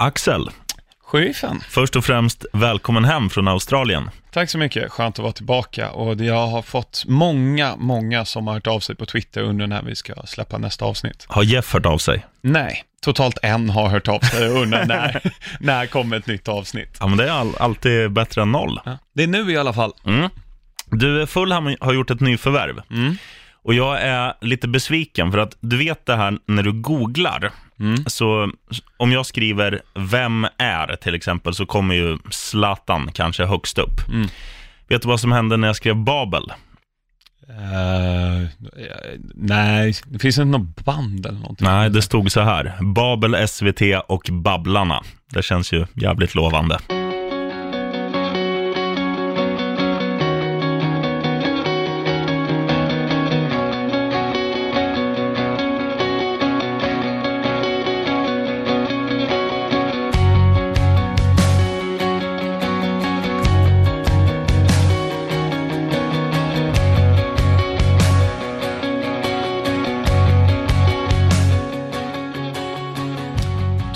Axel, Sheriffen. först och främst välkommen hem från Australien. Tack så mycket, skönt att vara tillbaka. Och jag har fått många, många som har hört av sig på Twitter under när vi ska släppa nästa avsnitt. Har Jeff hört av sig? Nej, totalt en har hört av sig och undrar när, när kommer ett nytt avsnitt. Ja, men det är all, alltid bättre än noll. Ja. Det är nu i alla fall. Mm. Du, Fulham har gjort ett nyförvärv. Mm. Och jag är lite besviken för att du vet det här när du googlar. Mm. Så om jag skriver vem är till exempel så kommer ju Zlatan kanske högst upp. Mm. Vet du vad som hände när jag skrev Babel? Eh, nej, det finns inte något band eller någonting. Nej, det stod så här. Babel, SVT och Babblarna. Det känns ju jävligt lovande.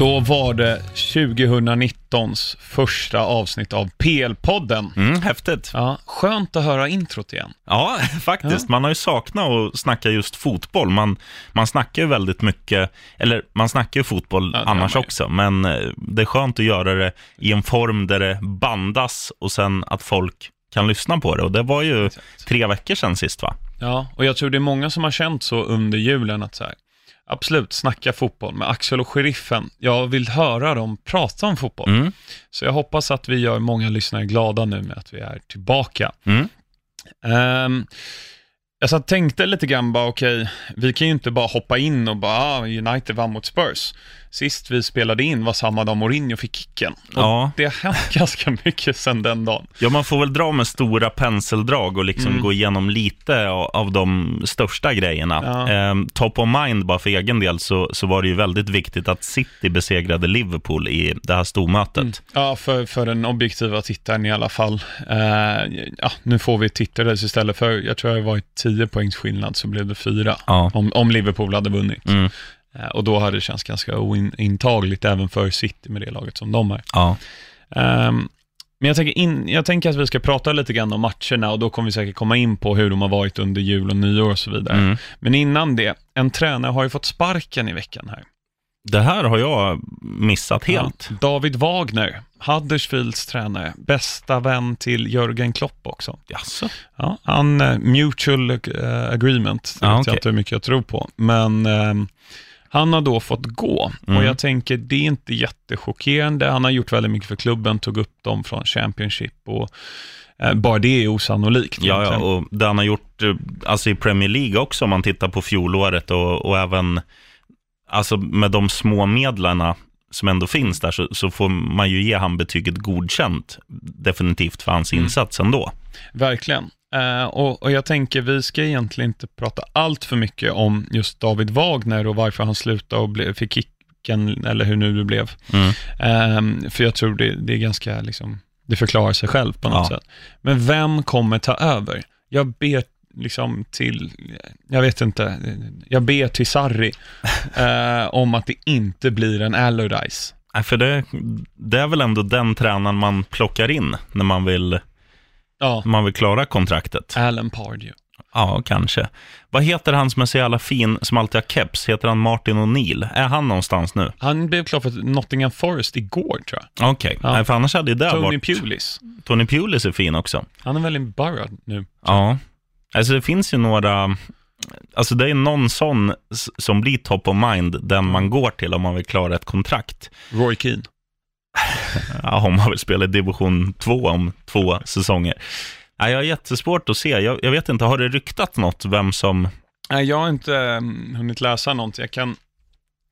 Då var det 2019s första avsnitt av PL-podden. Mm, häftigt. Ja, skönt att höra introt igen. Ja, faktiskt. Man har ju saknat att snacka just fotboll. Man, man snackar ju väldigt mycket, eller man snackar ju fotboll Ja, annars också, men eh, det är skönt att göra det i en form där det bandas och sen att folk kan lyssna på det. Och det var ju tre veckor sedan sist, va? Ja, och jag tror det är många som har känt så under julen att så här, absolut, snacka fotboll med Axel och Sheriffen. Jag vill höra dem prata om fotboll. Mm. Så jag hoppas att vi gör många lyssnare glada nu med att vi är tillbaka. Mm. Um, jag och tänkte lite grann bara, okej, vi kan ju inte bara hoppa in och bara, ah, United vann mot Spurs. Sist vi spelade in var samma dag Mourinho fick kicken. Och Ja. Det har hänt ganska mycket sedan den dagen. Ja, man får väl dra med stora penseldrag och liksom Mm. gå igenom lite av, de största grejerna. Ja. Ehm, top of mind, bara för egen del, så, så var det ju väldigt viktigt att City besegrade Liverpool i det här stormötet. Ja, för, för den objektiva tittaren i alla fall. Eh, ja, nu får vi tittare istället för, jag tror det var 10 poängs skillnad så blev det fyra. Ja. Om, om Liverpool hade vunnit. Mm. Eh, och då hade det känts ganska ointagligt även för City med det laget som de är. Ja. Ehm, men jag tänker, in, jag tänker att vi ska prata lite grann om matcherna och då kommer vi säkert komma in på hur de har varit under jul och nyår och så vidare. Mm. Men innan det, en tränare har ju fått sparken i veckan här. Det här har jag missat helt. Ja, David Wagner, Huddersfields tränare, bästa vän till Jörgen Klopp också. Jaså? Ja, han, eh, mutual eh, agreement, det Ja, vet okej. jag inte hur mycket jag tror på. Men ehm, han har då fått gå Mm. och jag tänker det är inte jättechockerande. Han har gjort väldigt mycket för klubben, tog upp dem från Championship och eh, bara det är osannolikt. Ja, ja, och det han har gjort eh, alltså i Premier League också, om man tittar på fjolåret och, och även alltså med de små medlarna som ändå finns där, så, så får man ju ge han betyget godkänt, definitivt för hans Mm. insats ändå. Verkligen. Eh, och, och jag tänker, vi ska egentligen inte prata allt för mycket om just David Wagner och varför han slutade och ble, fick kicken, eller hur nu det blev. Mm. Ehm, för jag tror det, det är ganska, liksom, det förklarar sig själv på något Ja. sätt. Men vem kommer ta över? Jag ber liksom till, jag vet inte, jag ber till Sarri eh, om att det inte blir en Allardyce. Nej, För det, det är väl ändå den tränaren man plockar in när man vill, Ja, man vill klara kontraktet. Alan Pardew. Ja, kanske. Vad heter han som är så jävla fin, som alltid har keps? Heter han Martin O'Neill? Är han någonstans nu? Han blev klar för Nottingham Forest igår tror jag. Okej, Ja. Nej, för annars hade ju det Tony varit... Pulis. Tony Pulis är fin också. Han är väl i Borough nu. Ja, alltså det finns ju några, alltså det är någon sån som blir top of mind, den man går till om man vill klara ett kontrakt. Roy Keane. Ja, om man vill spela i division 2 om två säsonger. Ja, jag har jättesvårt att se, jag, jag vet inte, har det ryktat något vem som, Nej, jag har inte um, hunnit läsa någonting. Jag kan,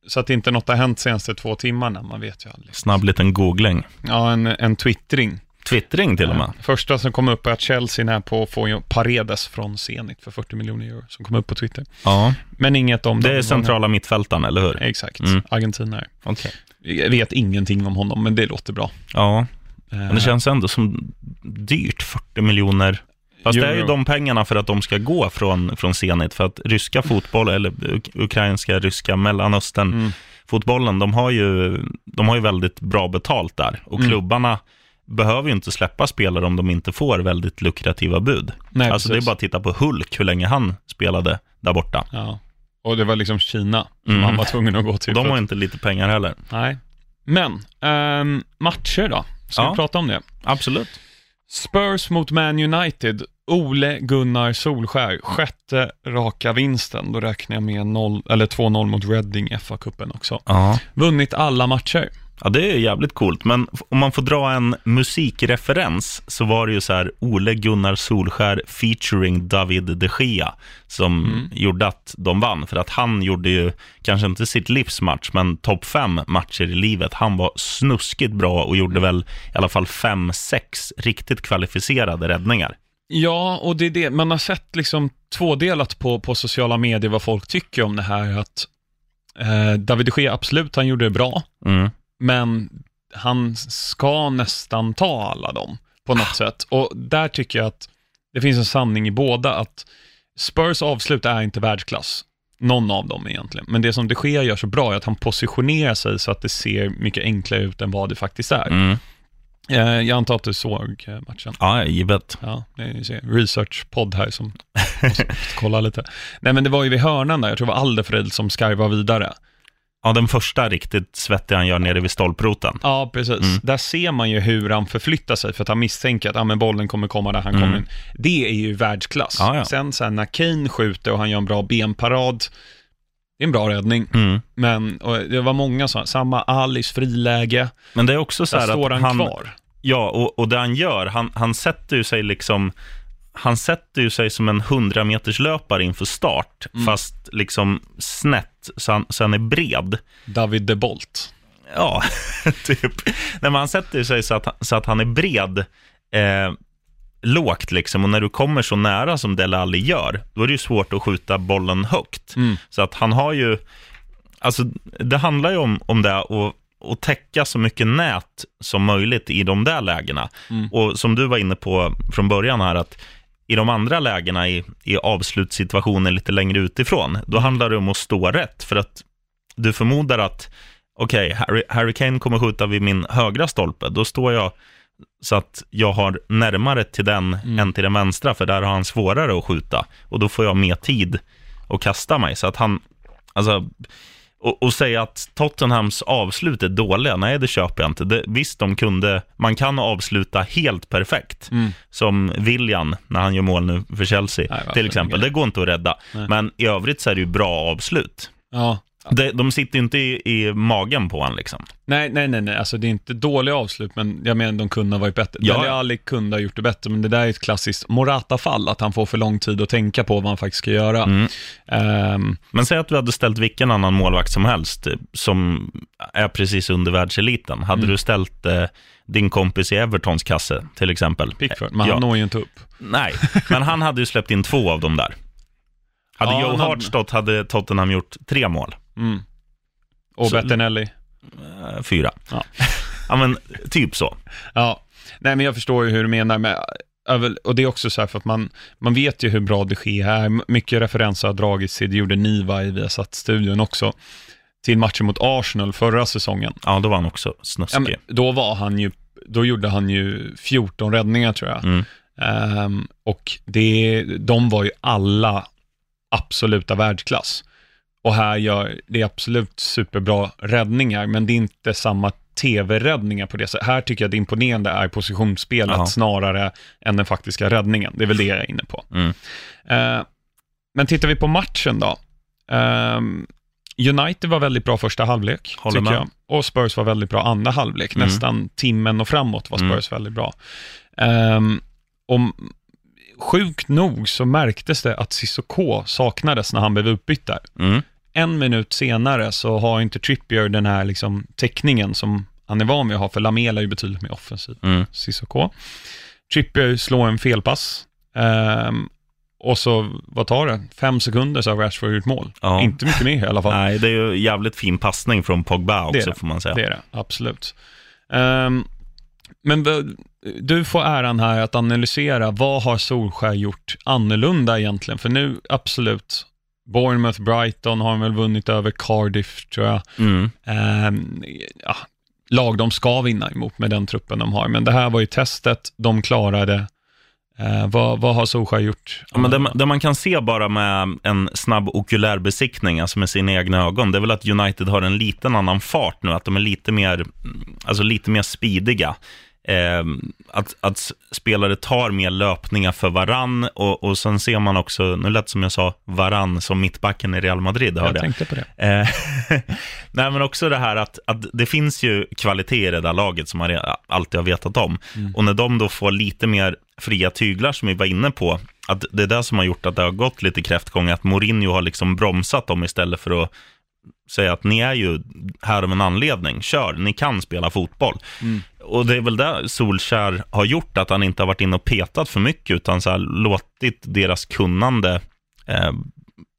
så att inte något har hänt senaste två timmarna, man vet ju aldrig. snabb liten googling, Ja, en, en twittring. twittring till och med. Ja, Första som kom upp är att Chelsea är på att få Paredes från Zenit för 40 miljoner euro, som kom upp på Twitter. Ja, Men inget om det är dem. centrala mittfältaren, eller hur? Exakt, Mm. argentinare. Okej. Jag vet ingenting om honom, men det låter bra. Ja, Eh, men det känns ändå som dyrt, 40 miljoner. Fast det är ju Euro. de pengarna för att de ska gå från, från Zenit. För att ryska fotboll, eller uk- ukrainska, ryska, mellanöstern, Mm. fotbollen, de har, ju, de har ju väldigt bra betalt där. Och Mm. klubbarna behöver ju inte släppa spelare om de inte får väldigt lukrativa bud. Nej, alltså det är precis. bara att titta på Hulk, hur länge han spelade där borta. Ja. Och det var liksom Kina som Mm. han var tvungen att gå till. De har inte lite pengar heller. Nej. Men, ehm, matcher då? Ska Ja. vi prata om det? Absolut. Spurs mot Man United. Ole Gunnar Solskär, sjätte raka vinsten. Då räknar jag med 0, eller 2-0 mot Reading FA-cupen också. Ja. Vunnit alla matcher. Ja, det är jävligt coolt. Men om man får dra en musikreferens så var det ju så här Ole Gunnar Solskär featuring David de Gea som Mm. gjorde att de vann. För att han gjorde ju, kanske inte sitt livsmatch, men topp fem matcher i livet. Han var snuskigt bra och gjorde väl i alla fall fem, sex riktigt kvalificerade räddningar. Ja, och det är det. Man har sett liksom tvådelat på, på sociala medier vad folk tycker om det här. Att eh, David de Gea, absolut, han gjorde det bra. Mm. Men han ska nästan ta alla dem på något sätt. Och där tycker jag att det finns en sanning i båda, att Spurs avslut är inte världsklass. Någon av dem egentligen. Men det som de Gea gör så bra är att han positionerar sig så att det ser mycket enklare ut än vad det faktiskt är. Mm. Eh, jag antar att du såg eh, matchen. Ja, givet. Ja, research-podd här som måste kolla lite. Nej, men det var ju vid hörnan där, jag tror det var Alderfred som skarvar vidare. Ja, den första riktigt svettiga han gör nere vid stolproten. Ja, precis. Mm. Där ser man ju hur han förflyttar sig för att han misstänker att ah, men bollen kommer komma där han Mm. kommer in. Det är ju världsklass. Ja, ja. Sen så här, när Kane skjuter och han gör en bra benparad, det är en bra räddning. Mm. Men det var många sådana, samma Alis friläge, Men det är också så där här står att han, han, kvar. Ja, och, och det han gör, han, han sätter ju sig liksom han sätter ju sig som en 100 meters löpare inför start, Mm. fast liksom snett, så han, så han är bred. David de Bolt. Ja, typ. Men han sätter sig så att, så att han är bred, eh, lågt liksom. Och när du kommer så nära som Dele Alli gör, då är det ju svårt att skjuta bollen högt. Mm. Så att han har ju, alltså det handlar ju om, om det och, och täcka så mycket nät som möjligt i de där lägena. Mm. Och som du var inne på från början här, att i de andra lägena i, i avslutssituationer lite längre utifrån, då handlar det om att stå rätt. För att du förmodar att, okej, Harry, Harry Kane kommer skjuta vid min högra stolpe, då står jag så att jag har närmare till den Mm. än till den vänstra, för där har han svårare att skjuta. Och då får jag mer tid att kasta mig. Så att han, alltså, och, och säga att Tottenhams avslut är dåliga, nej det köper jag inte. Det, visst, de kunde, man kan avsluta helt perfekt. Mm. Som William, när han gör mål nu för Chelsea, Nej, till exempel. Det går inte att rädda. Nej. Men i övrigt så är det ju bra avslut. Ja. De, de sitter ju inte i, i magen på honom liksom. Nej, nej, nej, nej, alltså det är inte dåliga avslut, men jag menar de kunde ha varit bättre. Ja. Dele Alli kunde ha gjort det bättre, men det där är ett klassiskt Morata-fall, att han får för lång tid att tänka på vad han faktiskt ska göra. Mm. Ehm, Men säg att du hade ställt vilken annan målvakt som helst, eh, som är precis under världseliten. Hade Mm. du ställt eh, din kompis i Evertons kasse, till exempel? Pickford, men Ja. han når ju inte upp. Nej, men han hade ju släppt in två av dem där. Hade Ja, Joe Hart stått hade Tottenham gjort tre mål. Mm. Och Bettinelli. Eh, fyra. Ja. ja, men typ så. Ja, nej men jag förstår ju hur du menar med, och det är också så här för att man, man vet ju hur bra det sker här. Mycket referenser har dragits till, det gjorde Niva i Viasat-studion också, till matchen mot Arsenal förra säsongen. Ja, då var han också Ja, snuskig. men då var han ju, då gjorde han ju 14 räddningar tror jag. Mm. Ehm, och det, de var ju alla absoluta världsklass. Och här gör det absolut superbra räddningar, men det är inte samma tv-räddningar på det sättet. Här tycker jag det imponerande är positionsspelet Ja. snarare än den faktiska räddningen. Det är väl det jag är inne på. Mm. Eh, men tittar vi på matchen då. Ehm, United var väldigt bra första halvlek, Håller tycker med. jag. Och Spurs var väldigt bra andra halvlek. Mm. Nästan timmen och framåt var Mm. Spurs väldigt bra. Um, och sjukt nog så märktes det att Sissoko saknades när han blev utbytt där. Mm. En minut senare så har inte Trippier den här liksom täckningen som han är van vid att ha, för Lamela är ju betydligt mer offensiv. Mm. Sissoko. Trippier slår en felpass. Ehm, och så, vad tar det? Fem sekunder så har Rashford gjort mål. Ja. Inte mycket mer i alla fall. Nej, det är ju jävligt fin passning från Pogba Det också, det. får man säga. Det är det, absolut. Ehm, men du får äran här att analysera, vad har Solskär gjort annorlunda egentligen? För nu, absolut, Bournemouth, Brighton har han väl vunnit över Cardiff, tror jag. Mm. Ehm, ja, lag de ska vinna emot med den truppen de har, men det här var ju testet, de klarade. Eh, vad, vad har Solskär gjort? Ja, men det, man- det man kan se bara med en snabb okulär besiktning, alltså med sina egna ögon, det är väl att United har en liten annan fart nu, att de är lite mer, alltså lite mer speediga. Eh, att, att spelare tar mer löpningar för varann och, och sen ser man också, nu lät som jag sa varann som mittbacken i Real Madrid, hörde jag. tänkte på det. Eh, Nej, men också det här att, att det finns ju kvalitet i det där laget som man alltid har vetat om. Och när de då får lite mer fria tyglar, som vi var inne på, att det är det som har gjort att det har gått lite kräftgång, att Mourinho har liksom bromsat dem istället för att säga att ni är ju här av en anledning, kör, ni kan spela fotboll. Och det är väl det Solskär har gjort, att han inte har varit inne och petat för mycket, utan så här, låtit deras kunnande eh,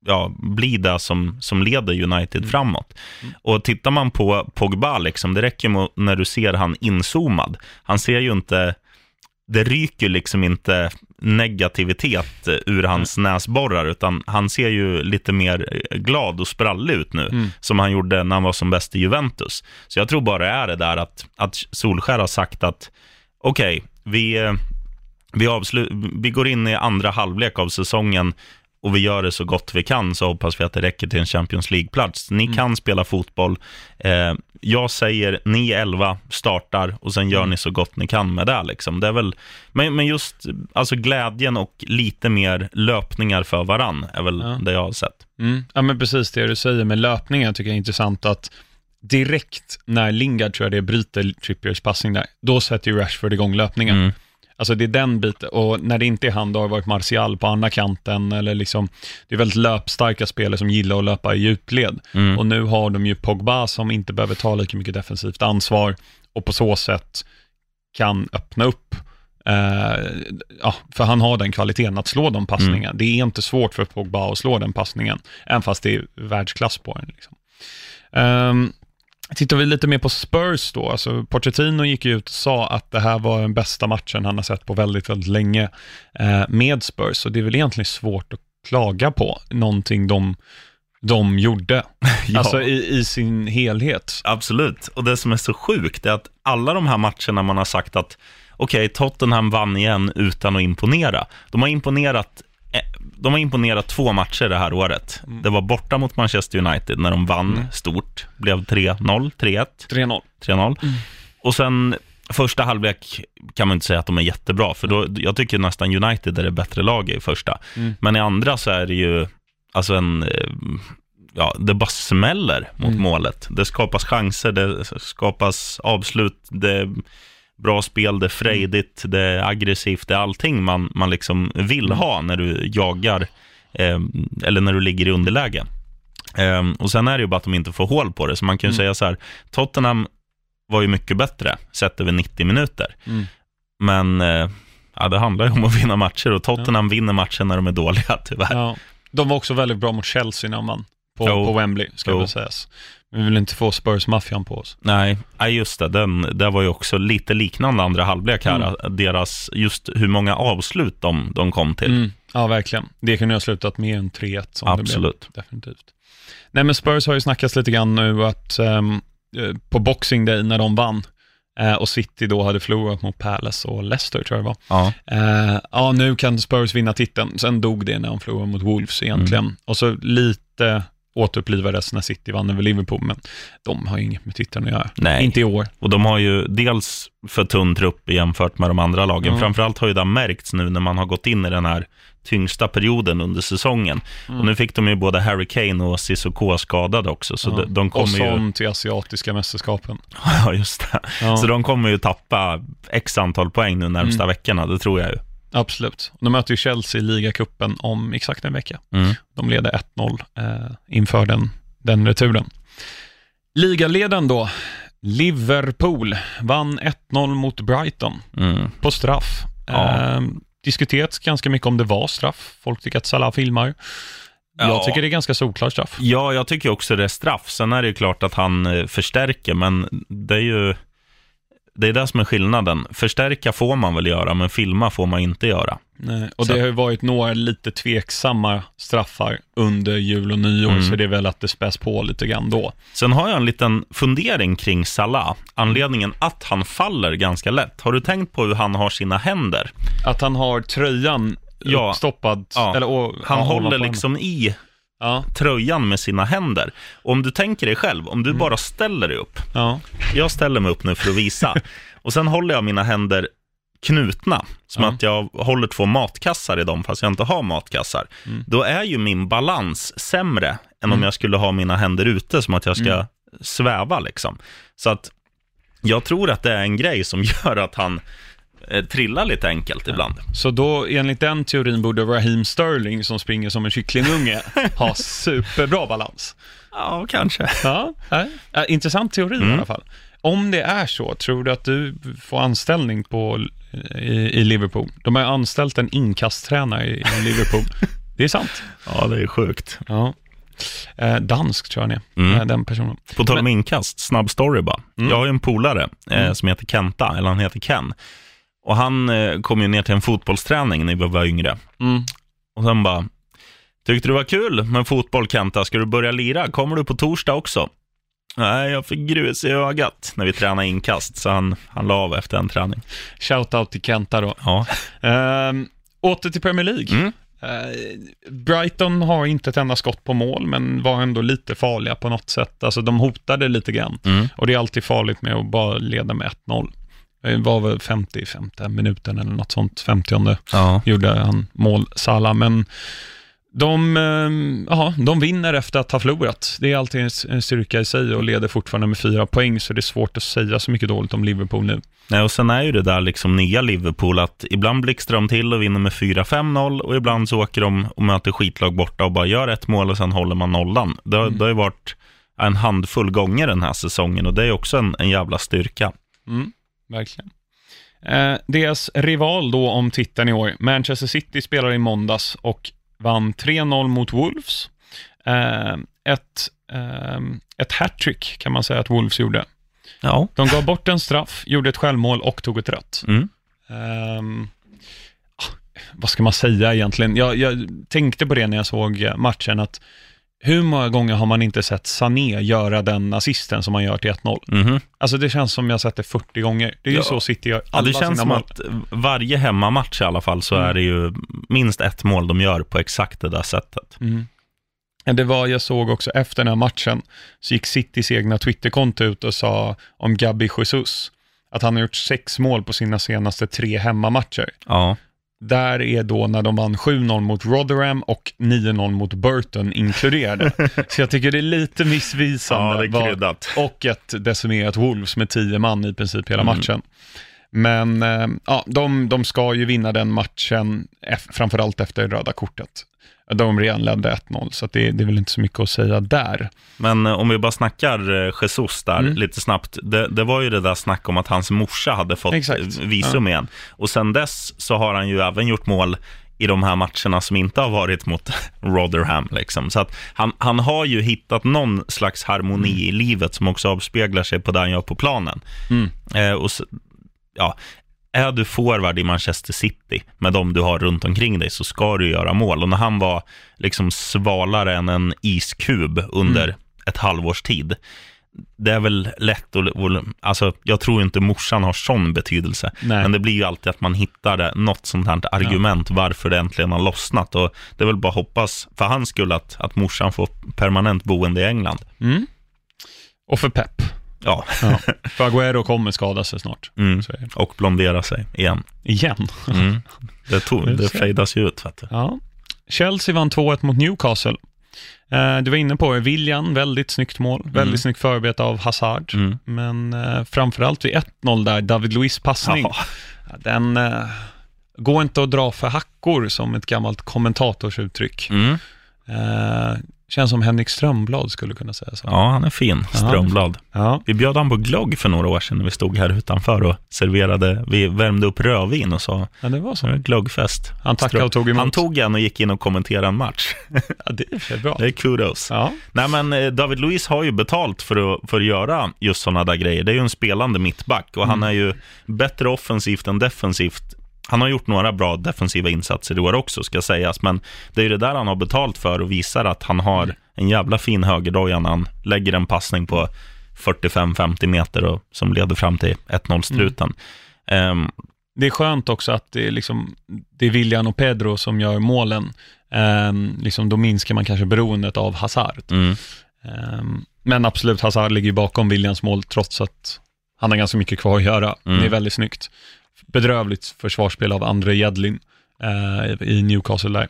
ja, bli det som, som leder United framåt. Och tittar man på Pogba, liksom, det räcker med när du ser han inzoomad. Han ser ju inte, det ryker liksom inte negativitet eh, ur hans näsborrar, utan han ser ju lite mer eh, glad och sprallig ut nu, som han gjorde när han var som bäst i Juventus. Så jag tror bara det är det där att, att Solskär har sagt att okej, vi, eh, vi, avslu- vi går in i andra halvlek av säsongen och vi gör det så gott vi kan, så hoppas vi att det räcker till en Champions League-plats. Ni kan spela fotboll. Eh, jag säger, ni 11 startar och sen gör ni så gott ni kan med det. Liksom. det är väl, men, men just alltså glädjen och lite mer löpningar för varann är väl Ja. det jag har sett. Mm. Ja, men precis det du säger med löpningen jag tycker jag är intressant att direkt när Lingard, tror jag det är, bryter Trippiers passning där, då sätter ju Rashford igång löpningen. Mm. Alltså det är den biten, och när det inte är han, då har det varit Martial på andra kanten, eller liksom, det är väldigt löpstarka spelare som gillar att löpa i djupled. Mm. Och nu har de ju Pogba som inte behöver ta lika mycket defensivt ansvar, och på så sätt kan öppna upp Eh, ja, för han har den kvaliteten att slå de passningarna. Det är inte svårt för Pogba att slå den passningen, även fast det är världsklass på den. Liksom. Ehm, tittar vi lite mer på Spurs då, alltså Pochettino gick ut och sa att det här var den bästa matchen han har sett på väldigt, väldigt länge eh, med Spurs, och det är väl egentligen svårt att klaga på någonting de, de gjorde, Ja. alltså i, i sin helhet. Absolut, och det som är så sjukt är att alla de här matcherna man har sagt att okej, Tottenham vann igen utan att imponera. De har imponerat de har imponerat två matcher det här året. Det var borta mot Manchester United när de vann stort. Blev 3-0, 3-1, 3-0. 3-0. Och sen första halvlek kan man inte säga att de är jättebra, för då, jag tycker nästan United är det bättre laget i första. Men i andra så är det ju, alltså en, eh, ja, det bara smäller mot målet. Det skapas chanser, det skapas avslut, det bra spel, det är frejdigt, det är aggressivt, det är allting man, man liksom vill ha när du jagar, eh, eller när du ligger i underläge. Eh, och sen är det ju bara att de inte får hål på det, så man kan ju säga så här, Tottenham var ju mycket bättre, sett över 90 minuter. Mm. Men eh, ja, det handlar ju om att vinna matcher och Tottenham vinner matcher när de är dåliga, tyvärr. Ja. De var också väldigt bra mot Chelsea när man på, Jo. på Wembley, ska Jo. väl sägas. Vi vill inte få Spurs-maffian på oss. Nej, just det. Den, det var ju också lite liknande andra halvlek här. Deras, just hur många avslut de, de kom till. Mm. Ja, verkligen. Det kunde ha slutat med en 3-1 som Absolut. det blev. Definitivt. Nej, men Spurs har ju snackats lite grann nu att eh, på Boxing Day när de vann eh, och City då hade förlorat mot Palace och Leicester tror jag det var. Ja. Eh, ja, nu kan Spurs vinna titeln. Sen dog det när de förlorade mot Wolves egentligen. Mm. Och så lite återupplivades när City vann över Liverpool, men de har ju inget med titeln att göra. Nej. Inte i år. Och de har ju dels för tunn trupp jämfört med de andra lagen. Ja. Framförallt har ju det märkts nu när man har gått in i den här tyngsta perioden under säsongen. Och nu fick de ju både Harry Kane och Cissoko skadade också, så Mm. Ja. de, de och kommer ju... till asiatiska mästerskapen. Ja, just det. Ja. Så de kommer ju tappa x antal poäng nu närmsta veckorna, det tror jag ju. Absolut. De möter ju Chelsea i ligacupen om exakt en vecka. Mm. De leder 1-0 eh, inför den, den returen. Ligaledaren då, Liverpool, vann 1-0 mot Brighton Mm. på straff. Ja. Eh, diskuterats ganska mycket om det var straff. Folk tycker att Salah filmar. Jag Ja. tycker det är ganska solklart straff. Ja, jag tycker också det är straff. Sen är det ju klart att han eh, förstärker, men det är ju... Det är det som är skillnaden. Förstärka får man väl göra, men filma får man inte göra. Nej, och Så- det har ju varit några lite tveksamma straffar under jul och nyår, Mm. så det är väl att det späs på lite grann då. Sen har jag en liten fundering kring Salah. Anledningen att han faller ganska lätt. Har du tänkt på hur han har sina händer? Att han har tröjan Ja. uppstoppad, Ja. eller, och, Han ja, håller liksom i. Ja, tröjan med sina händer. Och om du tänker dig själv, om du bara ställer dig upp. ja. Jag ställer mig upp nu för att visa. Och sen håller jag mina händer knutna, som Ja. att jag håller två matkassar i dem, fast jag inte har matkassar. Mm. Då är ju min balans sämre än om Mm. jag skulle ha mina händer ute, som att jag ska Mm. sväva liksom. Så att jag tror att det är en grej som gör att han trillar lite enkelt ibland. Så då, enligt den teorin, borde Raheem Sterling, som springer som en kycklingunge, ha superbra balans. Ja, kanske. Ja. Ja, intressant teori i Mm. alla fall. Om det är så, tror du att du får anställning på, i, i Liverpool? De har anställt en inkasttränare i, i Liverpool. Det är sant. Ja, det är sjukt. Ja. Eh, dansk tror jag han är, Mm. eh, den personen. På tal om inkast, snabb story bara. Mm. Jag har ju en polare eh, Mm. som heter Kenta, eller han heter Ken. Och han eh, kom ju ner till en fotbollsträning när vi var yngre. Mm. Och sen bara, tyckte du var kul med fotboll Kenta? Ska du börja lira? Kommer du på torsdag också? Nej, jag fick grus i ögat när vi tränade inkast, så han, han la av efter en träning. Shoutout till Kenta då. Ja. Ehm, åter till Premier League. Mm. Eh, Brighton har inte ett enda skott på mål, men var ändå lite farliga på något sätt. Alltså de hotade lite grann. Mm. Och det är alltid farligt med att bara leda med 1-0. Det var väl 55 minuten eller något sånt, 50 Ja. gjorde han mål, Salah. Men de, eh, ja, de vinner efter att ha förlorat. Det är alltid en styrka i sig och leder fortfarande med fyra poäng, så det är svårt att säga så mycket dåligt om Liverpool nu. Nej, och sen är ju det där liksom nya Liverpool att ibland blixtrar de till och vinner med 4-5-0 och ibland så åker de och möter skitlag borta och bara gör ett mål och sen håller man nollan. Det, har- Mm. det har ju varit en handfull gånger den här säsongen och det är också en, en jävla styrka. Mm, verkligen. Eh, deras rival då om titeln i år, Manchester City, spelade i måndags och vann 3-0 mot Wolves. Eh, ett, eh, ett hattrick kan man säga att Wolves gjorde. Ja. De gav bort en straff, gjorde ett självmål och tog ett rött. Mm. Ah, vad ska man säga egentligen? Jag, jag tänkte på det när jag såg matchen, att hur många gånger har man inte sett Sané göra den assisten som man gör till 1-0? Mhm. Alltså det känns som jag har sett det 40 gånger. Det är ju Ja. så City gör Ja, alla det känns som mål. att varje hemmamatch i alla fall så Mm. är det ju minst ett mål de gör på exakt det där sättet. Mm. Ja, Det var, jag såg också efter den här matchen, så gick Citys egna Twitterkonto ut och sa om Gabi Jesus, att han har gjort sex mål på sina senaste tre hemmamatcher. Ja. Där är då när de vann 7-0 mot Rotherham och 9-0 mot Burton inkluderade. så jag tycker det är lite missvisande. Ja, det är och ett decimerat Wolves med tio man i princip hela Mm. matchen. Men eh, ja, de, de ska ju vinna den matchen, framförallt efter röda kortet. De redan ledde 1-0, så att det, det är väl inte så mycket att säga där. Men eh, om vi bara snackar eh, Jesus där Mm. lite snabbt. Det, det var ju det där snack om att hans morsa hade fått Exakt. eh, visum igen. Och sen dess så har han ju även gjort mål i de här matcherna som inte har varit mot Rotherham. Liksom. Så att han, han har ju hittat någon slags harmoni i livet som också avspeglar sig på det han gör på planen. Mm. Eh, och så, ja, är du forward i Manchester City med de du har runt omkring dig så ska du göra mål. Och när han var liksom svalare än en iskub under Mm. ett halvårs tid, det är väl lätt att, alltså jag tror inte morsan har sån betydelse. Nej. Men det blir ju alltid att man hittar det, något sånt här argument varför det äntligen har lossnat. Och det är väl bara att hoppas för hans skull att, att morsan får permanent boende i England. Mm. Och för Pep. Ja, Ja. för Agüero kommer skada sig snart. mm. Och blondera sig igen. Igen. Mm. Det, tog, det fejdas ju ut. Vet du. Ja. Chelsea vann 2-1 mot Newcastle. Eh, du var inne på William, väldigt snyggt mål. Väldigt snyggt förarbete av Hazard. Mm. Men eh, framförallt vid 1-0 där, David Luiz passning. Ja. Ja, Den eh, går inte att dra för hackor, som ett gammalt kommentatorsuttryck. Mm. Känns som Henrik Strömblad skulle kunna säga så. Ja, han är fin, Strömblad. Ja. Vi bjöd han på glögg för några år sedan när vi stod här utanför och serverade, vi värmde upp rödvin och sa, ja, det var så. glöggfest. Han tackade och tog emot. Han tog en och gick in och kommenterade en match. Ja, det är bra. Det är kudos. Ja. Nej, men eh, David Luiz har ju betalt för att, för att göra just sådana där grejer. Det är ju en spelande mittback och han är ju bättre offensivt än defensivt. Han har gjort några bra defensiva insatser i år också, ska sägas, men det är ju det där han har betalt för och visar att han har en jävla fin högerdoja när han lägger en passning på 45-50 meter och, som leder fram till 1-0-struten. Ehm, Det är skönt också att det är, liksom, det är William och Pedro som gör målen. Ehm, liksom, då minskar man kanske beroendet av Hazard. mm, Ehm, men absolut, Hazard ligger ju bakom Williams mål trots att han har ganska mycket kvar att göra. Mm. Det är väldigt snyggt. Bedrövligt försvarsspel av André Jedlin eh, i Newcastle där.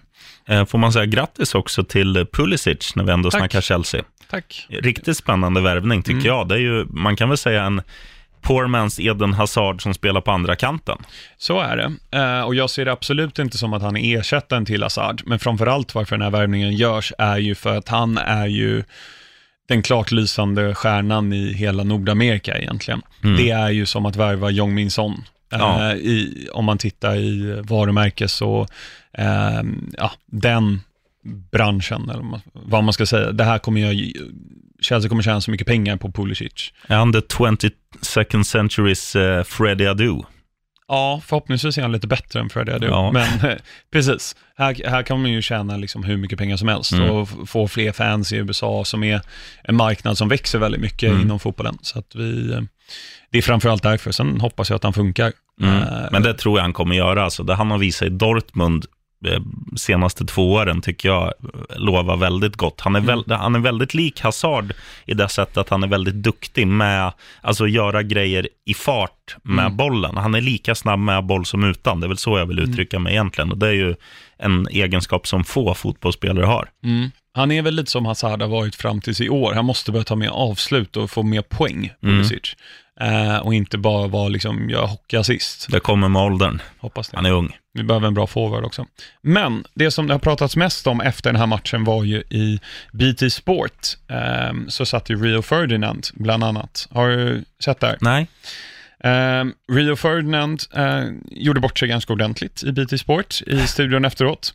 eh, får man säga grattis också till Pulisic när vi ändå Tack. snackar Chelsea. Tack. Riktigt spännande värvning tycker Mm. jag. Det är ju, man kan väl säga en poor man's Eden Hazard som spelar på andra kanten. Så är det. Eh, och jag ser det absolut inte som att han är ersättaren till Hazard, men framförallt varför den här värvningen görs är ju för att han är ju den klart lysande stjärnan i hela Nordamerika egentligen. Mm. Det är ju som att värva Jong Min Son. Eh, Ja. i, om man tittar i varumärkes och eh, ja, den branschen, eller vad- man ska säga. Det här kommer jag, Chelsea kommer tjäna så mycket pengar på Pulisic. Han the 22nd century's uh, Freddie Adu? Ja, förhoppningsvis är han lite bättre än Freddie Adu. Ja. Men eh, precis, här, här kan man ju tjäna liksom hur mycket pengar som helst Mm. och få fler fans i USA som är en marknad som växer väldigt mycket Mm. inom fotbollen. Så att vi, eh, det är framförallt därför. Sen hoppas jag att han funkar. Mm. Eh, Men det tror jag han kommer göra. Alltså, det han har visat i Dortmund eh, senaste två åren tycker jag eh, lovar väldigt gott. Han är, väl, han är väldigt lik Hazard i det sättet att han är väldigt duktig med alltså, att göra grejer i fart med Mm. bollen. Han är lika snabb med boll som utan. Det är väl så jag vill uttrycka mig egentligen. Och det är ju en egenskap som få fotbollsspelare har. Mm. Han är väl lite som Hazard har varit fram tills i år. Han måste börja ta mer avslut och få mer poäng, Mm. Pulisic. Eh, och inte bara vara liksom, göra hockeyassist. Det kommer med åldern. Hoppas det. Han är ung. Vi behöver en bra forward också. Men det som det har pratats mest om efter den här matchen var ju i BT Sport, ehm, så satt ju Rio Ferdinand bland annat. Har du sett det här? Nej. Ehm, Rio Ferdinand eh, gjorde bort sig ganska ordentligt i BT Sport i studion efteråt.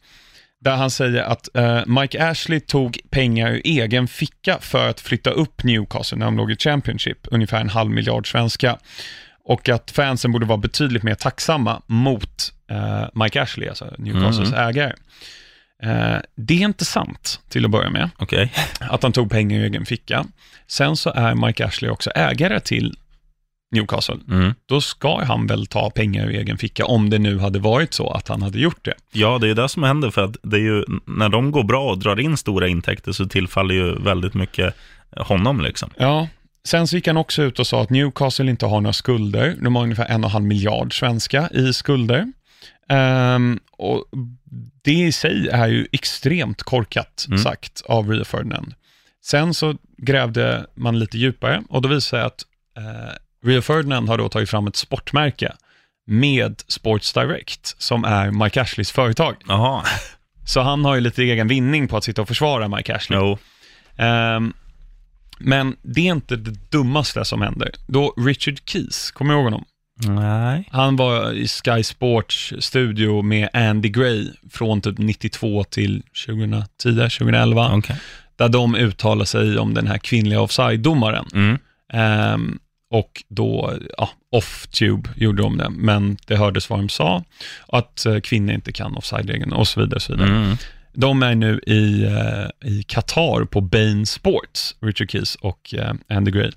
Där han säger att eh, Mike Ashley tog pengar ur egen ficka för att flytta upp Newcastle när de låg i Championship, ungefär en halv miljard svenska. Och att fansen borde vara betydligt mer tacksamma mot eh, Mike Ashley, alltså Newcastles ägare. Eh, det är inte sant, till att börja med, Okej. att han tog pengar ur egen ficka. Sen så är Mike Ashley också ägare till Newcastle. Mm. Då ska han väl ta pengar ur egen ficka, om det nu hade varit så att han hade gjort det. Ja, det är ju det som händer för att det är ju, när de går bra och drar in stora intäkter så tillfaller ju väldigt mycket honom liksom. Ja, sen så gick han också ut och sa att Newcastle inte har några skulder. De har ungefär en och en halv miljard svenska i skulder. Ehm, och det i sig är ju extremt korkat Mm. sagt av Rio Ferdinand. Sen så grävde man lite djupare och då visade det att eh, Rio Ferdinand har då tagit fram ett sportmärke med Sports Direct, som är Mike Ashleys företag. Jaha, Så han har ju lite egen vinning på att sitta och försvara Mike Ashley. jo. Ehm, men det är inte det dummaste som händer. Då Richard Keys, kommer du ihåg honom? Nej. Han var i Sky Sports studio med Andy Gray från typ 92 till 2010, 2011. Okej. Där de uttalar sig om den här kvinnliga offside-domaren. Mm. Ehm, och då, ja, off-tube gjorde de det, men det hördes vad de sa. Att eh, kvinnor inte kan offside-regeln och så vidare. Och så vidare. Mm. De är nu i, eh, i Qatar på Bain Sports, Richard Keys och eh, Andy Gray.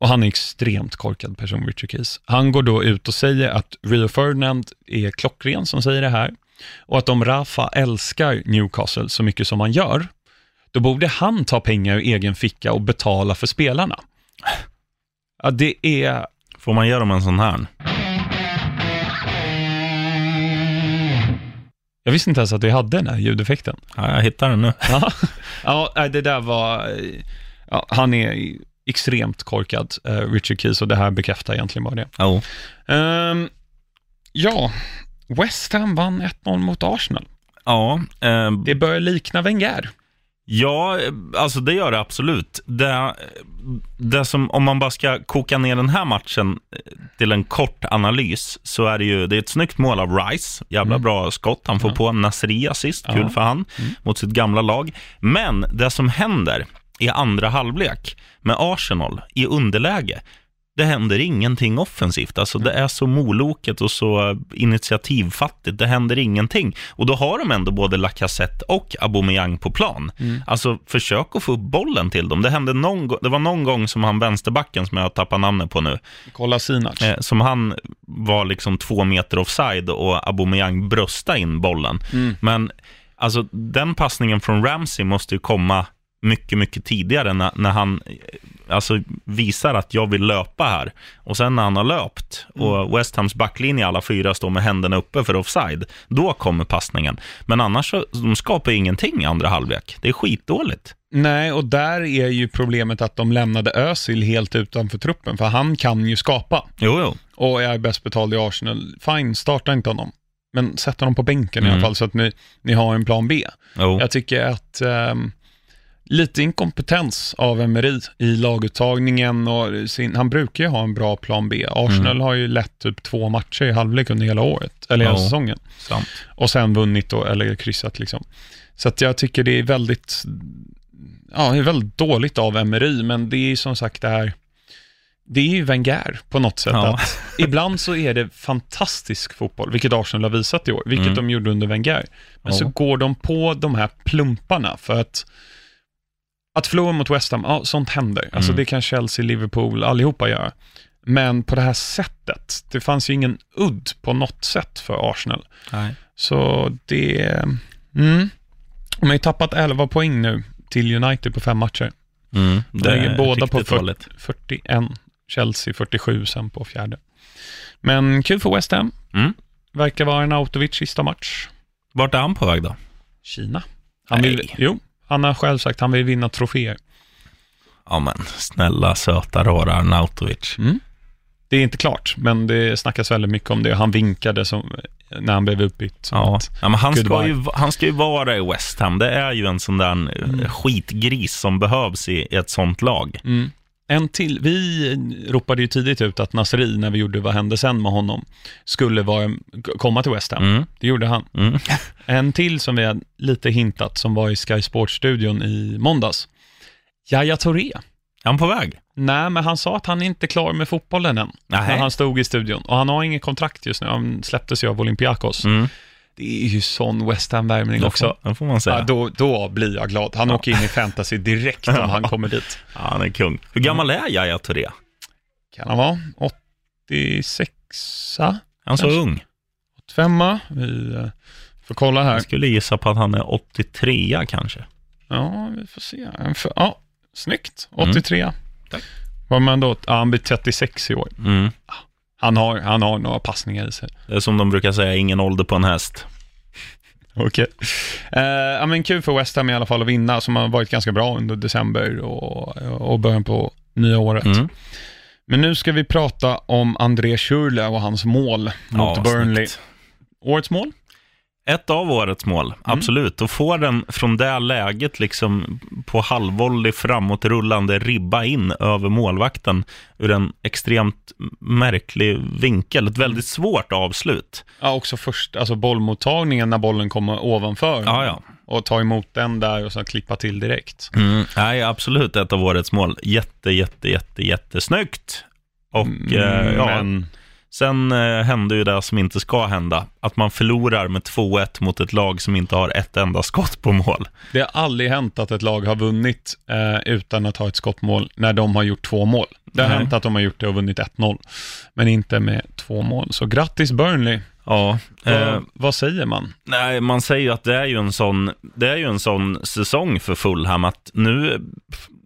Och han är en extremt korkad person, Richard Keys. Han går då ut och säger att Rio Ferdinand är klockren som säger det här. Och att om Rafa älskar Newcastle så mycket som han gör, då borde han ta pengar ur egen ficka och betala för spelarna. Ja, det är... Får man ge dem en sån här? Jag visste inte ens att vi hade den här ljudeffekten. Ja, jag hittar den nu. Ja, det där var... Ja, han är extremt korkad, eh, Richard Keys, och det här bekräftar egentligen bara det. Jo. Ehm, ja, West Ham vann 1-0 mot Arsenal. Ja, eh, Det börjar likna Wenger. Ja, alltså det gör det absolut. Det, det som, om man bara ska koka ner den här matchen till en kort analys, så är det ju det är ett snyggt mål av Rice. Jävla Mm. bra skott. Han får Ja. på Nasri assist, kul Ja. för han, Mm. mot sitt gamla lag. Men det som händer i andra halvlek med Arsenal i underläge, det händer ingenting offensivt. Alltså det är så moloket och så initiativfattigt. Det händer ingenting. Och då har de ändå både Lacazette och Aubameyang på plan. Mm. Alltså försök att få upp bollen till dem. Det, hände någon, det var någon gång som han vänsterbacken, som jag tappar namnet på nu, Kolla Sinac. eh, som han var liksom två meter offside och Aubameyang brösta in bollen. Mm. Men alltså den passningen från Ramsey måste ju komma mycket, mycket tidigare när, när han alltså, visar att jag vill löpa här. Och sen när han har löpt och West Hams backlinje alla fyra står med händerna uppe för offside, då kommer passningen. Men annars så, de skapar ingenting i andra halvlek. Det är skitdåligt. Nej, och där är ju problemet att de lämnade Özil helt utanför truppen, för han kan ju skapa Jo, jo. och är bäst betald i Arsenal. Fine, starta inte honom. Men sätt honom på bänken i Mm. alla fall så att ni, ni har en plan B. jo. Jag tycker att ehm, lite inkompetens av Emery i laguttagningen och sin, han brukar ju ha en bra plan B. Arsenal har ju lett typ två matcher i halvlek under hela året, eller hela Ja. säsongen. Sant. Och sen vunnit då, eller kryssat liksom. Så att jag tycker det är väldigt, ja, det är väldigt dåligt av Emery, men det är ju som sagt det här, det är ju Wenger på något sätt. Ja. Att ibland så är det fantastisk fotboll, vilket Arsenal har visat i år, vilket Mm. de gjorde under Wenger. Men Ja. så går de på de här plumparna för att att förlora mot West Ham, ja, sånt händer. Alltså Mm. det kan Chelsea, Liverpool, allihopa göra. Men på det här sättet, det fanns ju ingen udd på något sätt för Arsenal. Nej. Så det... Mm. De har ju tappat 11 poäng nu till United på fem matcher. Mm, De ligger båda på riktigt 40, dåligt. 41, Chelsea 47 sen på fjärde. Men kul för West Ham. Mm. Verkar vara en Autovic sista match. Vart är han på väg då? Kina. Han vill, Nej. jo, han har själv sagt han vill vinna troféer. Ja men, snälla söta rara Arnautovic. Mm. Det är inte klart, men det snackas väldigt mycket om det. Han vinkade som, när han blev som Ja, att- ja men han ska, ju, han ska ju vara i West Ham. Det är ju en sån där mm. skitgris som behövs i, i ett sånt lag. Mm. En till. Vi ropade ju tidigt ut att Nasri, när vi gjorde Vad hände sen med honom, skulle vara, komma till West Ham. Mm. Det gjorde han. Mm. En till som vi har lite hintat, som var i Sky Sports-studion i måndags. Yahya Touré. Är han på väg? Nej, men han sa att han inte är klar med fotbollen än. Nej. När han stod i studion. Och han har inget kontrakt just nu. Han släpptes ju av Olympiakos. Mm. Det är ju sån West Ham-värvning Det också. det får man säga. Ja, då, då blir jag glad. Han åker in i fantasy direkt om han kommer dit. Ja, han är kung. Hur gammal är Yahya Touré? Kan han vara 86 Är han så Kanske. ung? 85 Vi eh, får kolla här. Jag skulle gissa på att han är 83 kanske. Ja, vi får se. Ja, snyggt. Mm. 83. Tack. Var man då? Ja, han blir 36 i år. Mm. Han har, han har några passningar i sig. Det är som de brukar säga, ingen ålder på en häst. Okej. Eh, ja, men kul för West Ham i alla fall att vinna, som har varit ganska bra under december och, och början på nya året. Mm. Men nu ska vi prata om André Schürrle och hans mål mot Ja, Burnley. snyggt. Årets mål? Ett av årets mål, Mm. absolut. Och få den från det läget liksom på halvvolley framåtrullande ribba in över målvakten ur en extremt märklig vinkel. Ett väldigt svårt avslut. Ja, också först, alltså bollmottagningen när bollen kommer ovanför. Ja, ja. Och ta emot den där och sen klippa till direkt. Mm. Nej, absolut ett av årets mål. Jätte, jätte, jätte, jättesnyggt. Och eh, ja, Men, sen eh, hände ju det som inte ska hända. Att man förlorar med 2-1 mot ett lag som inte har ett enda skott på mål. det har aldrig hänt att ett lag har vunnit eh, utan att ha ett skottmål när de har gjort två mål. Det har Nej. hänt att de har gjort det och vunnit 1-0, men inte med två mål. Så grattis Burnley. Ja, eh, Vad, säger man? Nej, man säger att det är ju en sån, det är ju en sån säsong för Fulham att nu,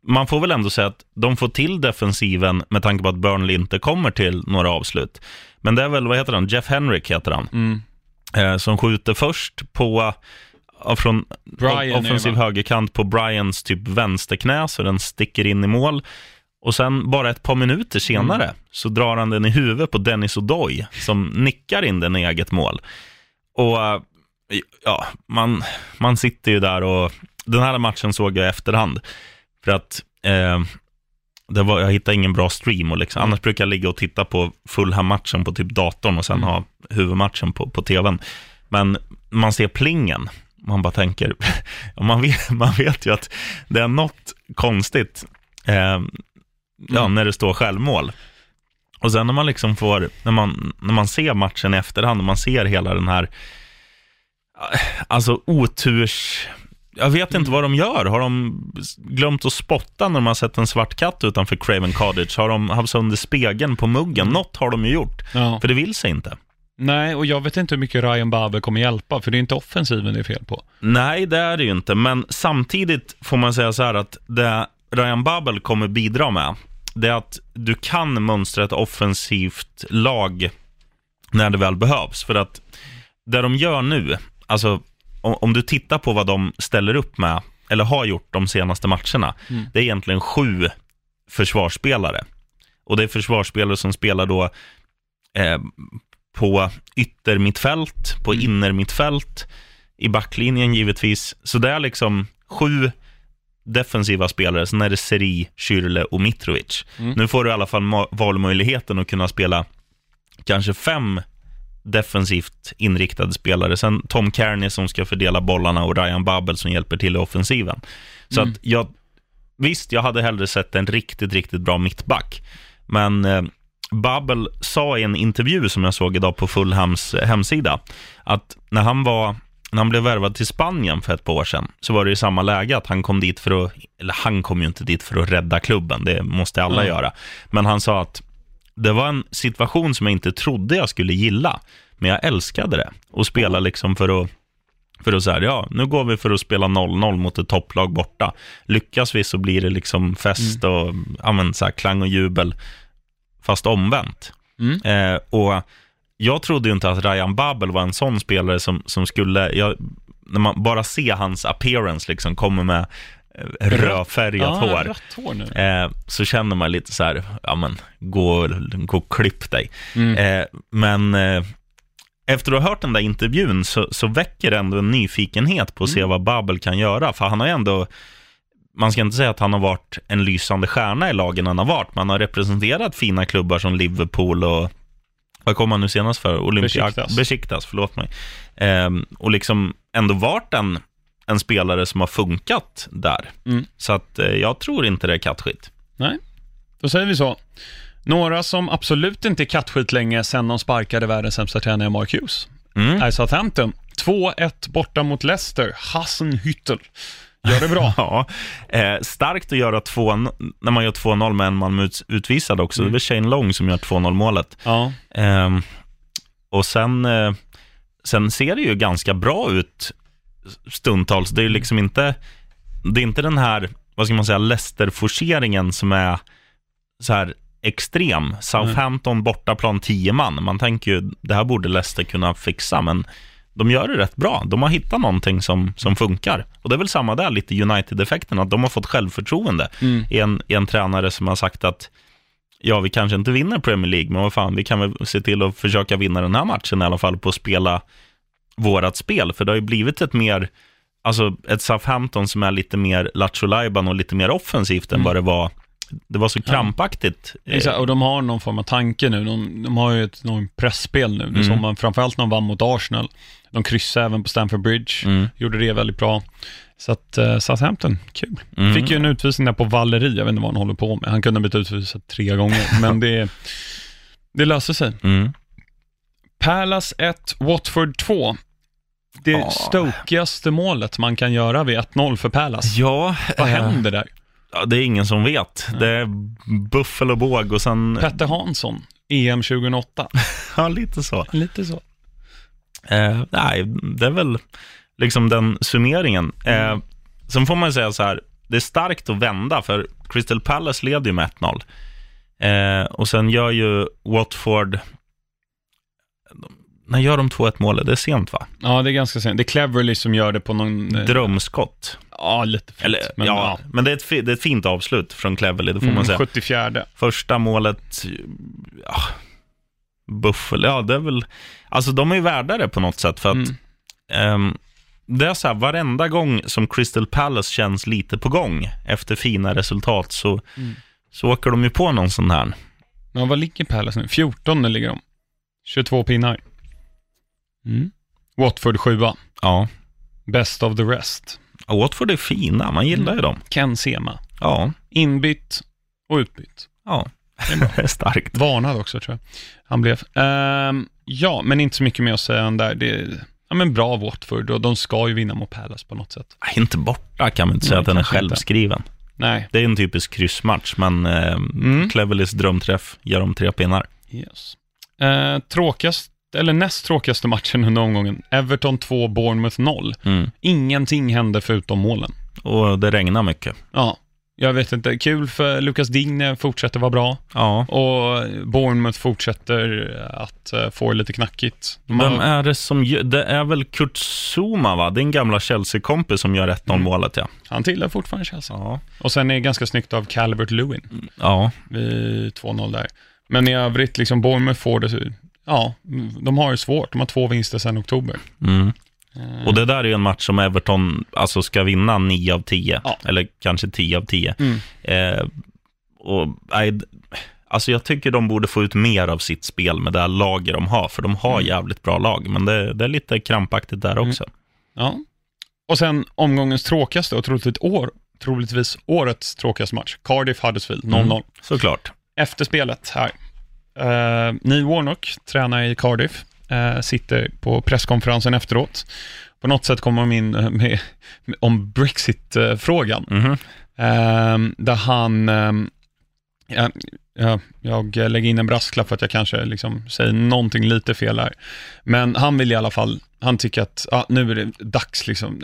man får väl ändå säga att de får till defensiven med tanke på att Burnley inte kommer till några avslut. Men det är väl, vad heter han, Jeff Henrik heter han, Mm. eh, som skjuter först på, från Brian offensiv va? högerkant på Bryans typ vänsterknä, så den sticker in i mål. Och sen bara ett par minuter senare Mm. så drar han den i huvudet på Dennis O'Doy som nickar in den i eget mål. Och eh, ja, man, man sitter ju där och den här matchen såg jag i efterhand. För att eh, det var, jag hittade ingen bra stream. Och liksom, Annars brukar jag ligga och titta på Fulham-matchen på typ datorn och sen ha huvudmatchen på, på tvn. Men man ser plingen. Man bara tänker, man vet, man vet ju att det är något konstigt eh, ja, när det står självmål. Och sen när man liksom får, när man, när man ser matchen i efterhand och man ser hela den här, alltså oturs, jag vet inte vad de gör. Har de glömt att spotta när de har sett en svart katt utanför Craven Cottage? Har de haft sönder spegeln på muggen? Något har de ju gjort, Ja. för det vill sig inte. Nej, och jag vet inte hur mycket Ryan Babel kommer hjälpa, för det är inte offensiven det är fel på. Nej, det är det ju inte, men samtidigt får man säga så här att det Ryan Babel kommer bidra med, det är att du kan mönstra ett offensivt lag när det väl behövs. För att det de gör nu, alltså om, om du tittar på vad de ställer upp med, eller har gjort de senaste matcherna, det är egentligen sju försvarsspelare. Och det är försvarsspelare som spelar då eh, på yttermittfält, på innermittfält, i backlinjen givetvis. Så det är liksom sju defensiva spelare, sen är det Seri, Kyrle och Mitrovic. Nu får du i alla fall valmöjligheten att kunna spela kanske fem defensivt inriktade spelare. Sen Tom Kearney som ska fördela bollarna och Ryan Babel som hjälper till i offensiven. Så att jag, visst, jag hade hellre sett en riktigt, riktigt bra mittback. Men eh, Babel sa i en intervju som jag såg idag på Fulhams hemsida, att när han var när han blev värvad till Spanien för ett par år sedan, så var det i samma läge att han kom dit för att, eller han kom ju inte dit för att rädda klubben, det måste alla Mm. göra. Men han sa att det var en situation som jag inte trodde jag skulle gilla, men jag älskade det. Och spela liksom för att, för att säga, ja, nu går vi för att spela 0-0 mot ett topplag borta. Lyckas vi så blir det liksom fest och ja, men, så här, klang och jubel, fast omvänt. Mm. Eh, och jag trodde ju inte att Ryan Babel var en sån spelare som, som skulle, jag, när man bara ser hans appearance, liksom kommer med rödfärgat ja, hår. hår. Eh, så känner man lite så här, ja men, gå, gå och klipp dig. Mm. Eh, men eh, efter att ha hört den där intervjun så, så väcker det ändå en nyfikenhet på att se vad Babel kan göra. För han har ju ändå, man ska inte säga att han har varit en lysande stjärna i lagen han har varit, men han har representerat fina klubbar som Liverpool och vad kom han nu senast för? Olympia Besiktas. Besiktas, förlåt mig. Ehm, och liksom ändå varit en, en spelare som har funkat där. Mm. Så att eh, jag tror inte det är kattskit. Nej, då säger vi så. Några som absolut inte är kattskit länge sen de sparkade världens sämsta tränare Mark Hughes Mm. är Southampton. 2-1 borta mot Leicester. Hassenhüttel gör det bra. Ja, eh, starkt att göra två, när man gör 2-0 med en man ut, utvisad också. Det är Shane Long som gör 2-0 målet. Ja, Ehm, och sen, eh, sen ser det ju ganska bra ut stundtals. Det är ju liksom inte, det är inte den här, vad ska man säga, Leicester-forceringen som är så här extrem. Southampton bortaplan 10 man. Man tänker ju, det här borde Leicester kunna fixa, men de gör det rätt bra. De har hittat någonting som, som funkar. Och det är väl samma där, lite United-effekten, att de har fått självförtroende Mm. i, en, i en tränare som har sagt att ja, vi kanske inte vinner Premier League, men vad fan, vi kan väl se till att försöka vinna den här matchen i alla fall på att spela vårat spel, för det har ju blivit ett mer, alltså ett Southampton som är lite mer lattjo och lite mer offensivt än vad det var. Det var så krampaktigt. Eh, exakt. Och de har någon form av tanke nu. De, de har ju ett någon pressspel nu. Det såg man framförallt när de vann mot Arsenal. De kryssade även på Stamford Bridge. Mm. Gjorde det väldigt bra. Så att uh, Southampton, kul. Mm. Fick ju en utvisning där på Valeri. Jag vet inte vad han håller på med. Han kunde ha blivit utvisad tre gånger. men det, det löser sig. Mm. Palace 1, Watford 2. Det Ja. stokigaste målet man kan göra vid 1-0 för Palace. Ja, Vad eh, händer där? ja, det är ingen som vet. Det är buffel och båg och sen, Petter Hansson, EM 2008. ja, lite så. Lite så. Eh, nej, det är väl liksom den summeringen. Eh, sen får man säga så här, det är starkt att vända, för Crystal Palace leder ju med 1-0. Eh, och sen gör ju Watford, när gör de 2-1 målet? Det är sent va? Ja, det är ganska sent. Det är Cleverly som gör det på någon... eh, Drömskott. Ja, lite fint. Eller, men, ja, men det är, ett, fi- det är ett fint avslut från Cleverly, det får man Mm, säga. 74. Första målet, ja, buffel, ja det är väl, alltså de är ju värda det på något sätt för att Mm. ehm, det är så här, varenda gång som Crystal Palace känns lite på gång efter fina resultat så, Mm. så åker de ju på någon sån här. Ja, vad ligger Palace nu? 14 ligger de. 22 pinnar. Mm. Watford 7 Ja, Best of the rest. Watford är fina, man gillar ju dem. Ken Sema. Ja, Inbytt och utbytt. ja. Det är starkt. Varnad också tror jag. Han blev. Ehm, ja, men inte så mycket mer att säga än där. Det är ja, men bra Watford och de ska ju vinna mot Palace på något sätt. Inte borta kan man inte säga Nej, att den är kanske inte. självskriven. Nej. Det är en typisk kryssmatch, men eh, Mm. Cleverleys drömträff ger dem tre pinnar. Yes. Eh, tråkigast, eller näst tråkigaste matchen under omgången. Everton 2, Bournemouth 0. Mm. Ingenting hände förutom målen. Och det regnar mycket. Ja, jag vet inte. Kul för Lucas Digne fortsätter vara bra. Ja. Och Bournemouth fortsätter att eh, få det lite knackigt. De Vem är det som gör, det är väl Kurt Zuma va? Din gamla Chelsea-kompis som gör 1-0 Mm. målet ja. Han tillhör fortfarande Chelsea. Ja. Och sen är det ganska snyggt av Calvert Lewin Ja, vid 2-0 där. Men i övrigt, liksom Bournemouth får det, ja, de har det svårt. De har två vinster sedan oktober. mm. Eh, Och det där är ju en match som Everton alltså ska vinna 9 av 10. Ja. Eller kanske 10 av 10. Mm. Eh, och, nej, alltså jag tycker de borde få ut mer av sitt spel med det här laget de har. För de har Mm. jävligt bra lag. Men det, det är lite krampaktigt där också. Ja. Och sen omgångens tråkigaste och troligtvis, år, troligtvis årets tråkigaste match. Cardiff Huddersfield 0-0. Mm. Såklart. Efterspelet här. Uh, Neil Warnock, tränare i Cardiff, eh, sitter på presskonferensen efteråt. På något sätt kommer de in eh, med, med, om Brexit-frågan. Mhm. Ehm, där han, ja, ja, jag lägger in en brasklapp för att jag kanske liksom säger någonting lite fel här. Men han vill i alla fall, han tycker att ja, nu är det dags liksom,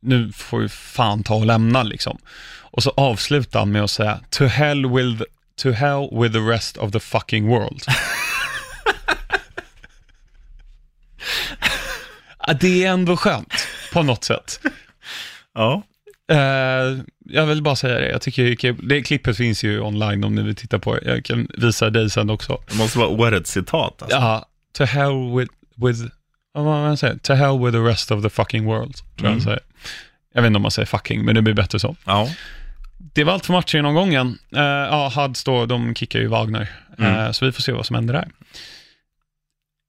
nu får vi fan ta och lämna liksom. Och så avslutar han med att säga, to hell with, to hell with the rest of the fucking world. Det är ändå skönt, på något sätt. Ja. Eh, jag vill bara säga det, jag tycker det klippet finns ju online om ni vill titta på det. Jag kan visa dig sen också. Det måste vara årets citat. Alltså. Ja, to hell with, with vad säger? To hell with the rest of the fucking world, tror jag han Mm. säger. Jag vet inte om man säger fucking, men det blir bättre så. Ja. Det var allt för matchen i omgången. Uh, ja, Hads då, de kickar ju Wagner. Eh, Mm. så vi får se vad som händer där.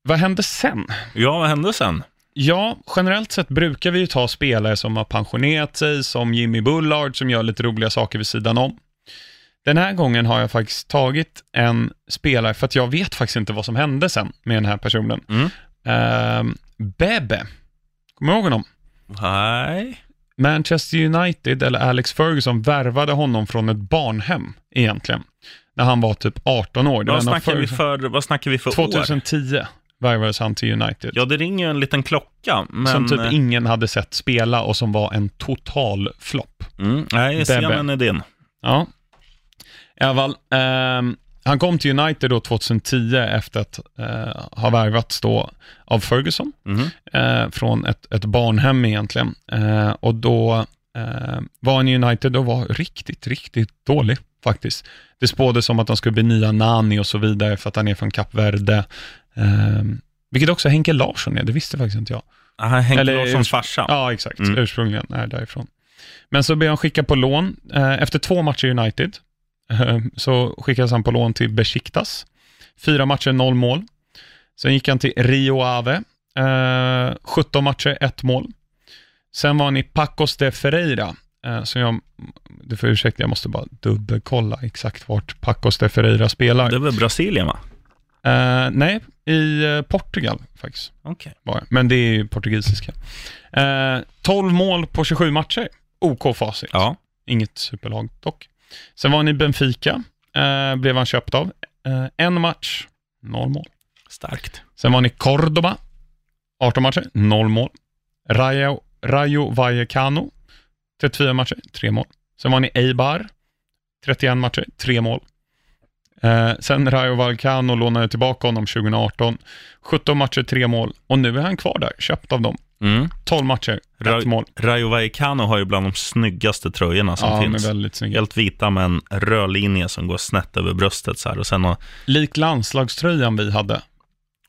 Vad hände sen? ja, vad hände sen? Ja, generellt sett brukar vi ju ta spelare som har pensionerat sig, som Jimmy Bullard, som gör lite roliga saker vid sidan om. Den här gången har jag faktiskt tagit en spelare, för att jag vet faktiskt inte vad som hände sen med den här personen. Mm. Ehm, Bebe, kommer du ihåg honom? Nej. Manchester United, eller Alex Ferguson, värvade honom från ett barnhem egentligen. När han var typ 18 år. Vad snackar, vi för, vad snackar vi för år? 2010 värvades han till United. Ja, det ringer ju en liten klocka. Men, som typ ingen hade sett spela och som var en total flopp. mm, nej, scenen är din. Ja. Fall, ehm, han kom till United då 2010 efter att eh, ha värvats då av Ferguson Mhm. eh, från ett, ett barnhem egentligen. Eh, och då eh, var han i United och var riktigt, riktigt dålig faktiskt. Det spåddes om att han skulle bli nya Nani och så vidare för att han är från Kap Verde. Eh, vilket också Henke Larsson är, det visste faktiskt inte jag. Ah, Henke Eller- Larssons farsa. Ja, exakt. Mm. Ursprungligen är därifrån. Men så blev han skickad på lån. Eh, efter två matcher i United så skickades han på lån till Besiktas. Fyra matcher, noll mål. Sen gick han till Rio Ave. Eh, 17 matcher, ett mål. Sen var han i Pacos de Ferreira. Eh, så jag, du får ursäkta, jag måste bara dubbelkolla exakt vart Pacos de Ferreira spelar. Det väl Brasilien, va? Eh, nej, i eh, Portugal faktiskt var det. Men det är ju portugisiska. Eh, 12 mål på 27 matcher. OK facit. Ja. Inget superlag dock. Sen var han i Benfica. Eh, blev han köpt av. Eh, en match, noll mål. Starkt. Sen var han i Cordoba. 18 matcher, noll mål. Rayo, Rayo Vallecano. 34 matcher, tre mål. Sen var han i Eibar. 31 matcher, tre mål. Eh, sen Rayo Vallecano lånade tillbaka honom 2018. 17 matcher, tre mål. Och nu är han kvar där, köpt av dem. Mm. 12 matcher, Ra- ett mål. Rayo Vallecano har ju bland de snyggaste tröjorna som Ja, finns. väldigt snygga. Helt vita med en röd linje som går snett över bröstet så här. Och sen har, Lik landslagströjan vi hade.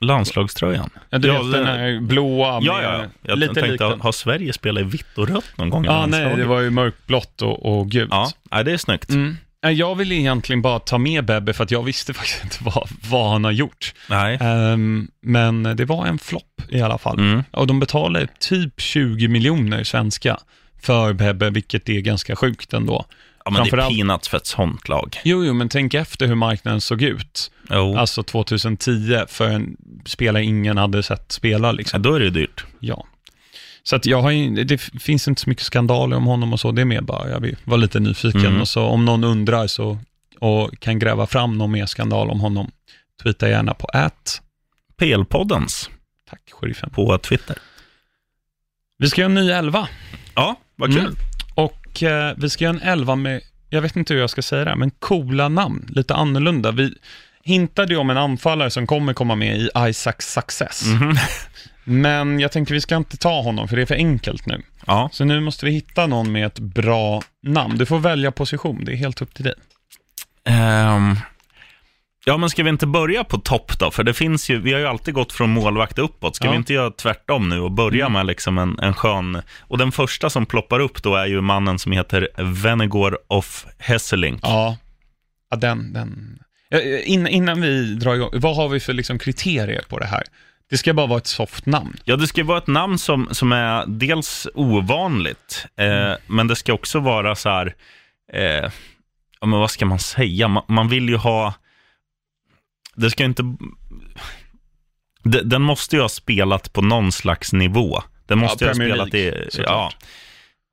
Landslagströjan. Ja, du Ja, vet den här blåa med Ja, ja. Jag lite tänkte, den. har Sverige spelat i vitt och rött någon gång? Ja, nej, det var ju mörkblått och, och gult. Ja, nej, det är snyggt. Mm. Jag ville egentligen bara ta med Bebbe för att jag visste faktiskt inte vad, vad han har gjort. Nej. Ehm, men det var en flopp i alla fall. Mm. Och de betalade typ 20 miljoner svenska för Bebbe, vilket är ganska sjukt ändå. Ja, men det är Framförallt- peanuts för ett sånt lag. Jo, jo, men tänk efter hur marknaden såg ut. Jo, Alltså 2010, för en spelare ingen hade sett spela ja, liksom. då är det dyrt. Ja. Så att jag har det finns inte så mycket skandaler om honom och så, det är mer bara, jag var lite nyfiken. Mm. Och så om någon undrar så, och kan gräva fram någon mer skandal om honom, tweeta gärna på at. PL-poddens Tack, sheriffen. på Twitter. Vi ska göra en ny elva. Ja, vad kul. Mm. Och eh, vi ska göra en elva med, jag vet inte hur jag ska säga det, här, men coola namn, lite annorlunda. Vi hintade ju om en anfallare som kommer komma med i Isaac Success. Mhm. Men jag tänker vi ska inte ta honom, för det är för enkelt nu. Ja, Så nu måste vi hitta någon med ett bra namn. Du får välja position, det är helt upp till dig. Ehm, ja, men ska vi inte börja på topp då? För det finns ju, vi har ju alltid gått från målvakt uppåt. Ska Ja. vi inte göra tvärtom nu och börja med liksom en, en skön... Och den första som ploppar upp då är ju mannen som heter Venegor of Hesselink. Ja, ja den, den. Innan, innan vi drar igång, vad har vi för liksom kriterier på det här? Det ska bara vara ett soft namn. Ja, det ska vara ett namn som, som är dels ovanligt, eh, men det ska också vara så här, eh, ja, men vad ska man säga? Man, man vill ju ha, det ska inte, de, den måste ju ha spelat på någon slags nivå. Den måste ju ha spelat League, i, ja.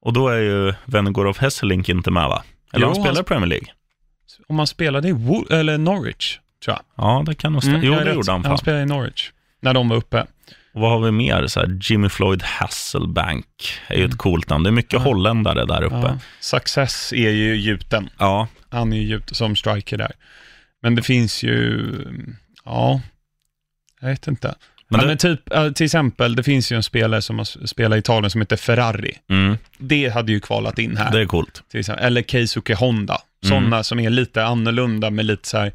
Och då är ju Venegor of Hesselink inte med va? Eller Jo, han spelar han- i Premier League? Om man spelade i Wo- eller Norwich, tror jag. Ja, det kan nog stämma. Mm, jo, det rätt. gjorde han Han fan. spelade i Norwich, när de var uppe. Och vad har vi mer? Så här, Jimmy Floyd Hasselbank är ju ett coolt namn. Det är mycket Ja. holländare där uppe. Ja. Success är ju gjuten. ja. Han är ju gjuten som striker där. Men det finns ju, ja, jag vet inte. Men det- men typ, till exempel, det finns ju en spelare som har spelat i Italien som heter Ferrari. Mm, Det hade ju kvalat in här. det är coolt. till exempel. Eller Keisuke Honda. Sådana Mm. som är lite annorlunda med lite så här,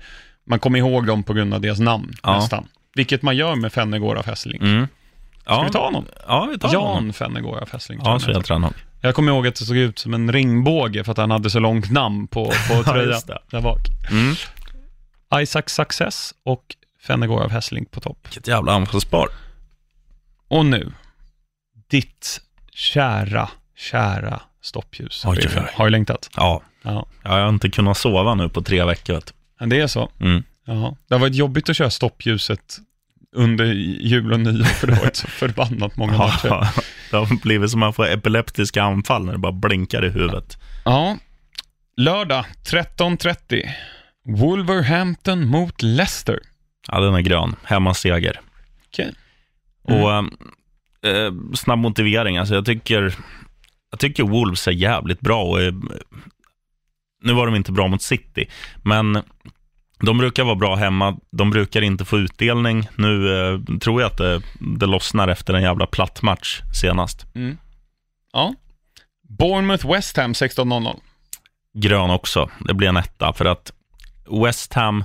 man kommer ihåg dem på grund av deras namn Ja. nästan. Vilket man gör med Fennegård av Hässling. Mm. Ja, Ska vi ta honom? Ja, vi tar honom. Jan Fennegård av Hässling. Ja, jag så heter han. Jag kommer ihåg att det såg ut som en ringbåge för att han hade så långt namn på, på tröjan det. där bak. Mm. Isaac Success och Fennegård av Hässling på topp. Vilket jävla anfallspar. Och nu, ditt kära, kära stoppljus. Oj, oj, oj. Har du längtat? Ja. Ja. ja, jag har inte kunnat sova nu på tre veckor. Vet Men det är så. Mm. Ja, det har varit jobbigt att köra stoppljuset under jul och nyår, för det har varit så förbannat många matcher. Det har blivit som att man får epileptiska anfall när det bara blinkar i huvudet. Ja, lördag 13.30. Wolverhampton mot Leicester. Ja, den är grön. Hemmaseger. Okej. Och eh, snabb motivering. Alltså jag tycker, jag tycker Wolves är jävligt bra. Och, eh, nu var de inte bra mot City, men de brukar vara bra hemma. De brukar inte få utdelning. Nu eh, tror jag att det, det lossnar efter en jävla platt match senast. Mm. Ja. Bournemouth West Ham 16.00. Grön också. Det blir en etta för att West Ham,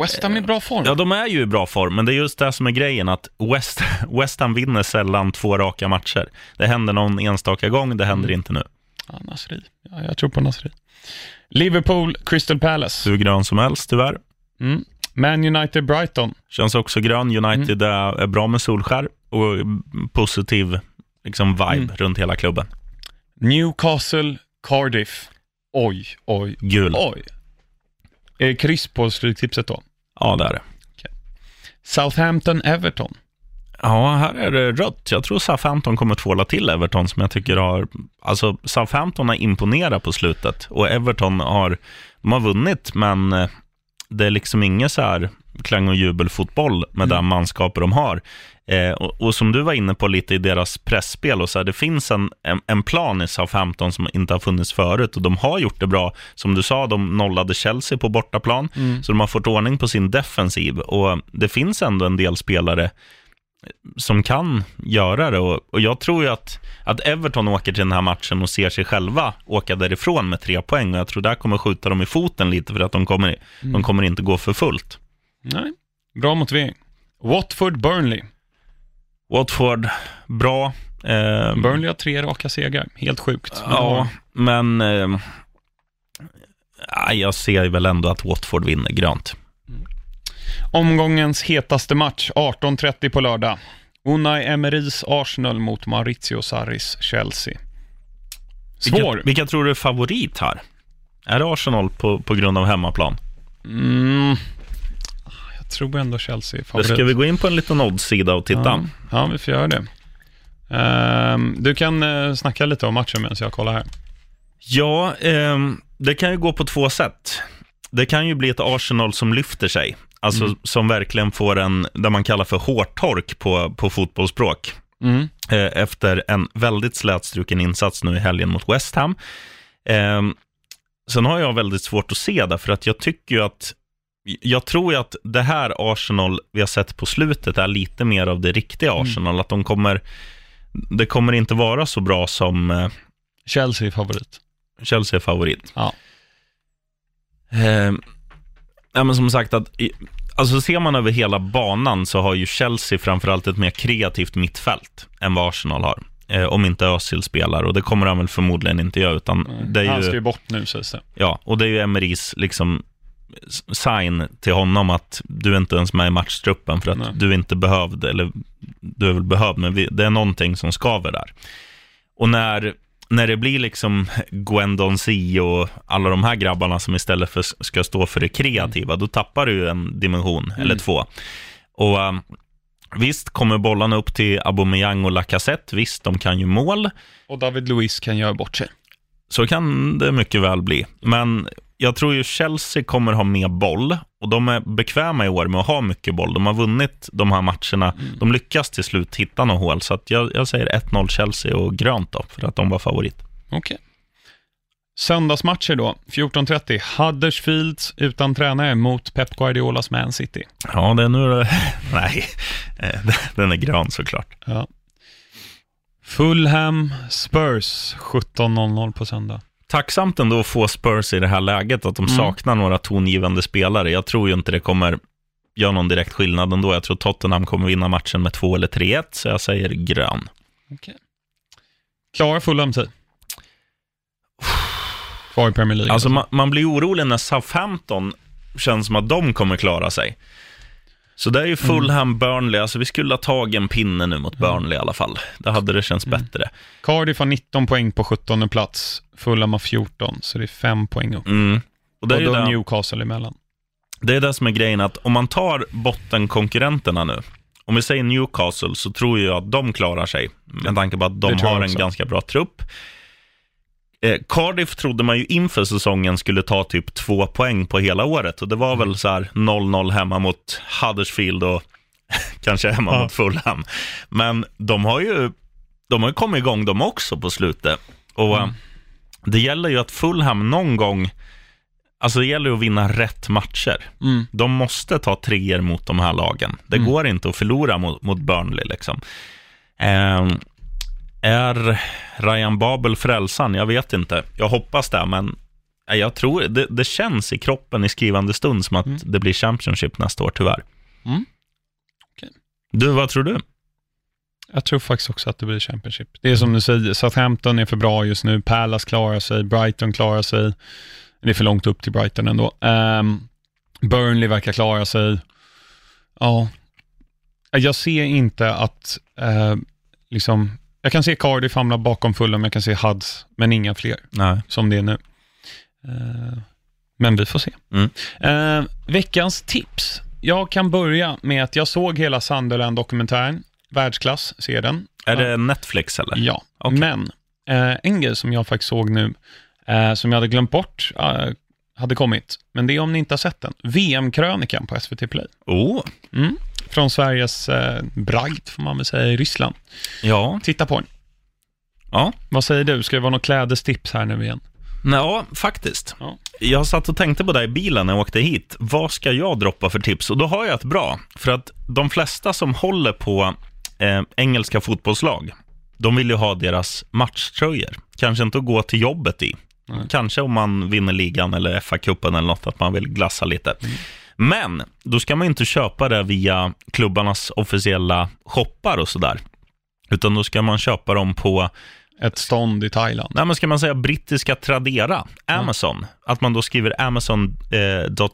West Ham är i bra form. ja de är ju i bra form, men det är just det som är grejen att West, West Ham vinner sällan två raka matcher. Det händer någon enstaka gång, det händer inte nu. Ja, Nasri. Ja, jag tror på Nasri. Liverpool Crystal Palace. Hur grön som helst tyvärr. Mm. Man United Brighton. Känns också grön. United är, är bra med Solskär och positiv liksom, vibe Mm. runt hela klubben. Newcastle Cardiff. Oj, oj, Gul. oj. Är det kryss på stryktipset då? Ja, det är det. Southampton Everton. Ja, här är det rött. Jag tror Southampton kommer tvåla till Everton som jag tycker har... Alltså, Southampton har imponerat på slutet och Everton har, de har vunnit, men eh, det är liksom ingen så här klang och jubelfotboll med den manskapet de har. Eh, och, och som du var inne på lite i deras pressspel och så här, det finns en, en, en plan i Southampton som inte har funnits förut och de har gjort det bra. Som du sa, de nollade Chelsea på bortaplan, så de har fått ordning på sin defensiv och det finns ändå en del spelare som kan göra det. Och, och jag tror ju att, att Everton åker till den här matchen och ser sig själva åka därifrån med tre poäng. Och jag tror det kommer skjuta dem i foten lite för att de kommer, de kommer inte gå för fullt. Nej, bra motivering. Watford, Burnley. Watford, bra. Eh, Burnley har tre raka segrar. Helt sjukt. Ja, men eh, ja, jag ser väl ändå att Watford vinner grönt. Omgångens hetaste match, 18.30 på lördag. Unai Emerys Arsenal mot Maurizio Sarris Chelsea. Svår. Vilka, vilka tror du är favorit här? Är det Arsenal på, på grund av hemmaplan? Mm. Jag tror ändå Chelsea är Då favorit. ska vi gå in på en liten odds-sida och titta. Ja, ja, vi får göra det. Ehm, du kan uh, snacka lite om matchen medan jag kollar här. Ja, ehm, det kan ju gå på två sätt. Det kan ju bli ett Arsenal som lyfter sig. Alltså Mm. som verkligen får en, det man kallar för hårtork på, på fotbollsspråk. Mm. eh, efter en väldigt slätstruken insats nu i helgen mot West Ham. Eh, sen har jag väldigt svårt att se det, för att jag tycker ju att jag tror ju att det här Arsenal vi har sett på slutet är lite mer av det riktiga Arsenal. Att de kommer, det kommer inte vara så bra som eh, Chelsea är favorit. Chelsea är favorit. Ja. Eh, ja, men som sagt, att, i- alltså ser man över hela banan så har ju Chelsea framförallt ett mer kreativt mittfält än vad Arsenal har. Eh, om inte Özil spelar, och det kommer han väl förmodligen inte göra, utan det är Han ska ju, ju bort nu sägs det. ja, och det är ju Emerys liksom sign till honom att du är inte ens med i matchtruppen för att Nej. du är inte behövd, eller du är väl behövd, men vi, det är någonting som skaver där. Och när, när det blir liksom Gwendon C och alla de här grabbarna som istället för ska stå för det kreativa, då tappar du en dimension eller två. Och um, visst, kommer bollarna upp till Aubameyang och Lacazette, visst, de kan ju mål. Och David Luiz kan göra bort sig. Så kan det mycket väl bli. Men jag tror ju Chelsea kommer ha mer boll och de är bekväma i år med att ha mycket boll. De har vunnit de här matcherna. De lyckas till slut hitta något hål. Så jag, jag säger 1-0 Chelsea och grönt då, för att de var favorit. Okej. Söndagsmatcher då, 14.30. Huddersfield utan tränare mot Pep Guardiolas Man City. Ja, det är nu. Nej, eh, den är grön såklart. Ja. Fulham Spurs 17.00 på söndag. Tacksamt ändå att få Spurs i det här läget, att de saknar några tongivande spelare. Jag tror ju inte det kommer göra någon direkt skillnad ändå. Jag tror Tottenham kommer vinna matchen med 2 eller 3-1, så jag säger grön. Okej. Klarar Fulham sig? Kvar i Premier League. Alltså man, man blir orolig när Southampton känns som att de kommer klara sig. Så det är ju Fulham, Burnley, alltså vi skulle ha tagit en pinne nu mot Burnley i alla fall. Det hade det känts bättre. Cardiff har 19 poäng på 17 plats. Fulham har 14, så det är 5 poäng upp. Mm. Och det Och är, ju då det, Newcastle emellan. det är det som är grejen, att om man tar bottenkonkurrenterna nu, om vi säger Newcastle, så tror jag att de klarar sig, med tanke på att de har en ganska bra trupp. Eh, Cardiff trodde man ju inför säsongen skulle ta typ två poäng på hela året och det var Mm. väl så här 0-0 hemma mot Huddersfield och kanske hemma Ja. mot Fulham. Men de har ju de har ju kommit igång de också på slutet. Och Mm. eh, det gäller ju att Fulham någon gång, alltså det gäller ju att vinna rätt matcher. Mm. De måste ta treor mot de här lagen. Det Mm. går inte att förlora mot, mot Burnley liksom. Ehm, är Ryan Babel frälsaren? Jag vet inte. Jag hoppas det, men jag tror, det, det känns i kroppen i skrivande stund som att Mm. det blir Championship nästa år, tyvärr. Mm. Okej. Du, vad tror du? Jag tror faktiskt också att det blir Championship. Det är som du säger, Southampton är för bra just nu, Palace klarar sig, Brighton klarar sig. Det är för långt upp till Brighton ändå. Ehm, Burnley verkar klara sig. Ja, jag ser inte att, eh, liksom, jag kan se Cardiff hamna bakom Fulham, jag kan se Huds, men inga fler Nej. som det är nu. Eh, men vi får se. Mm. Eh, veckans tips. Jag kan börja med att jag såg hela Sunderland-dokumentären. Världsklass, ser den. Är det Netflix eller? Ja, Okej. men eh, en grej som jag faktiskt såg nu, som jag hade glömt bort, hade kommit. Men det är om ni inte har sett den. VM-krönikan på SVT Play. Oh, Mm. Från Sveriges eh, bragd, får man väl säga, i Ryssland. ja. Titta på den. Ja. Vad säger du? Ska det vara något klädestips här nu igen? Ja, faktiskt. Ja. Jag satt och tänkte på det i bilen när jag åkte hit. Vad ska jag droppa för tips? Och då har jag ett bra. För att de flesta som håller på eh, engelska fotbollslag, de vill ju ha deras matchtröjor. Kanske inte att gå till jobbet i. Nej. Kanske om man vinner ligan eller FA-cupen eller något, att man vill glassa lite. Men då ska man inte köpa det via klubbarnas officiella shoppar och sådär. Utan då ska man köpa dem på, Ett stånd i Thailand. nej men ska man säga brittiska Tradera, Amazon. Att man då skriver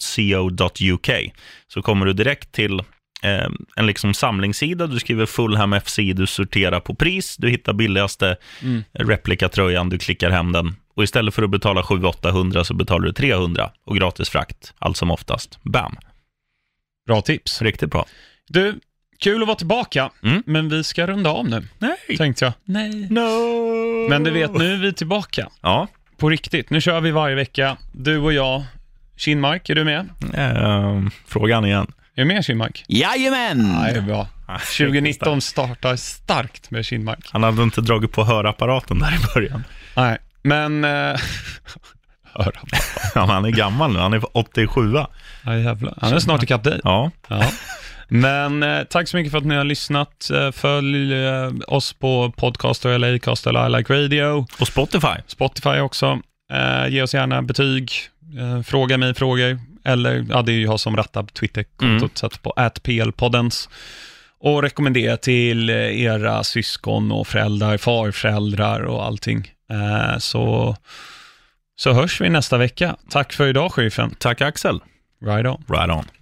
amazon.co.uk. Så kommer du direkt till eh, en liksom samlingssida, du skriver Fulham FC, du sorterar på pris, du hittar billigaste Mm. replikatröjan, du klickar hem den. Och istället för att betala 700-800 så betalar du 300 och gratis frakt, allt som oftast. Bam! Bra tips. Riktigt bra. Du, kul att vara tillbaka, Mm. men vi ska runda av nu, Nej! tänkte jag. Nej! No! Men du vet, nu är vi tillbaka. Ja, På riktigt. Nu kör vi varje vecka. Du och jag. Kinmark, är du med? eh, frågan igen. Är du med Kinmark? Jajamän! Ja, det är bra. 2019 startar starkt med Kinmark. Han hade inte dragit på hörapparaten där i början. Nej, men... Eh... Hör han. Ja, han är gammal nu, han är 87. Ja, jävlar. Han är snart ikapp dig. Ja, Ja. Men eh, tack så mycket för att ni har lyssnat. Eh, följ eh, oss på Podcaster eller Acast eller I Like Radio. och Spotify. Spotify också. Eh, ge oss gärna betyg, eh, fråga mig frågor, eller ja, det är ju jag som rattar Twitter-kontot, att på atplpoddens. Och rekommendera till era syskon och föräldrar, farföräldrar och allting. Eh, så, så hörs vi nästa vecka. Tack för idag, sheriffen. Tack Axel. Right on. Right on.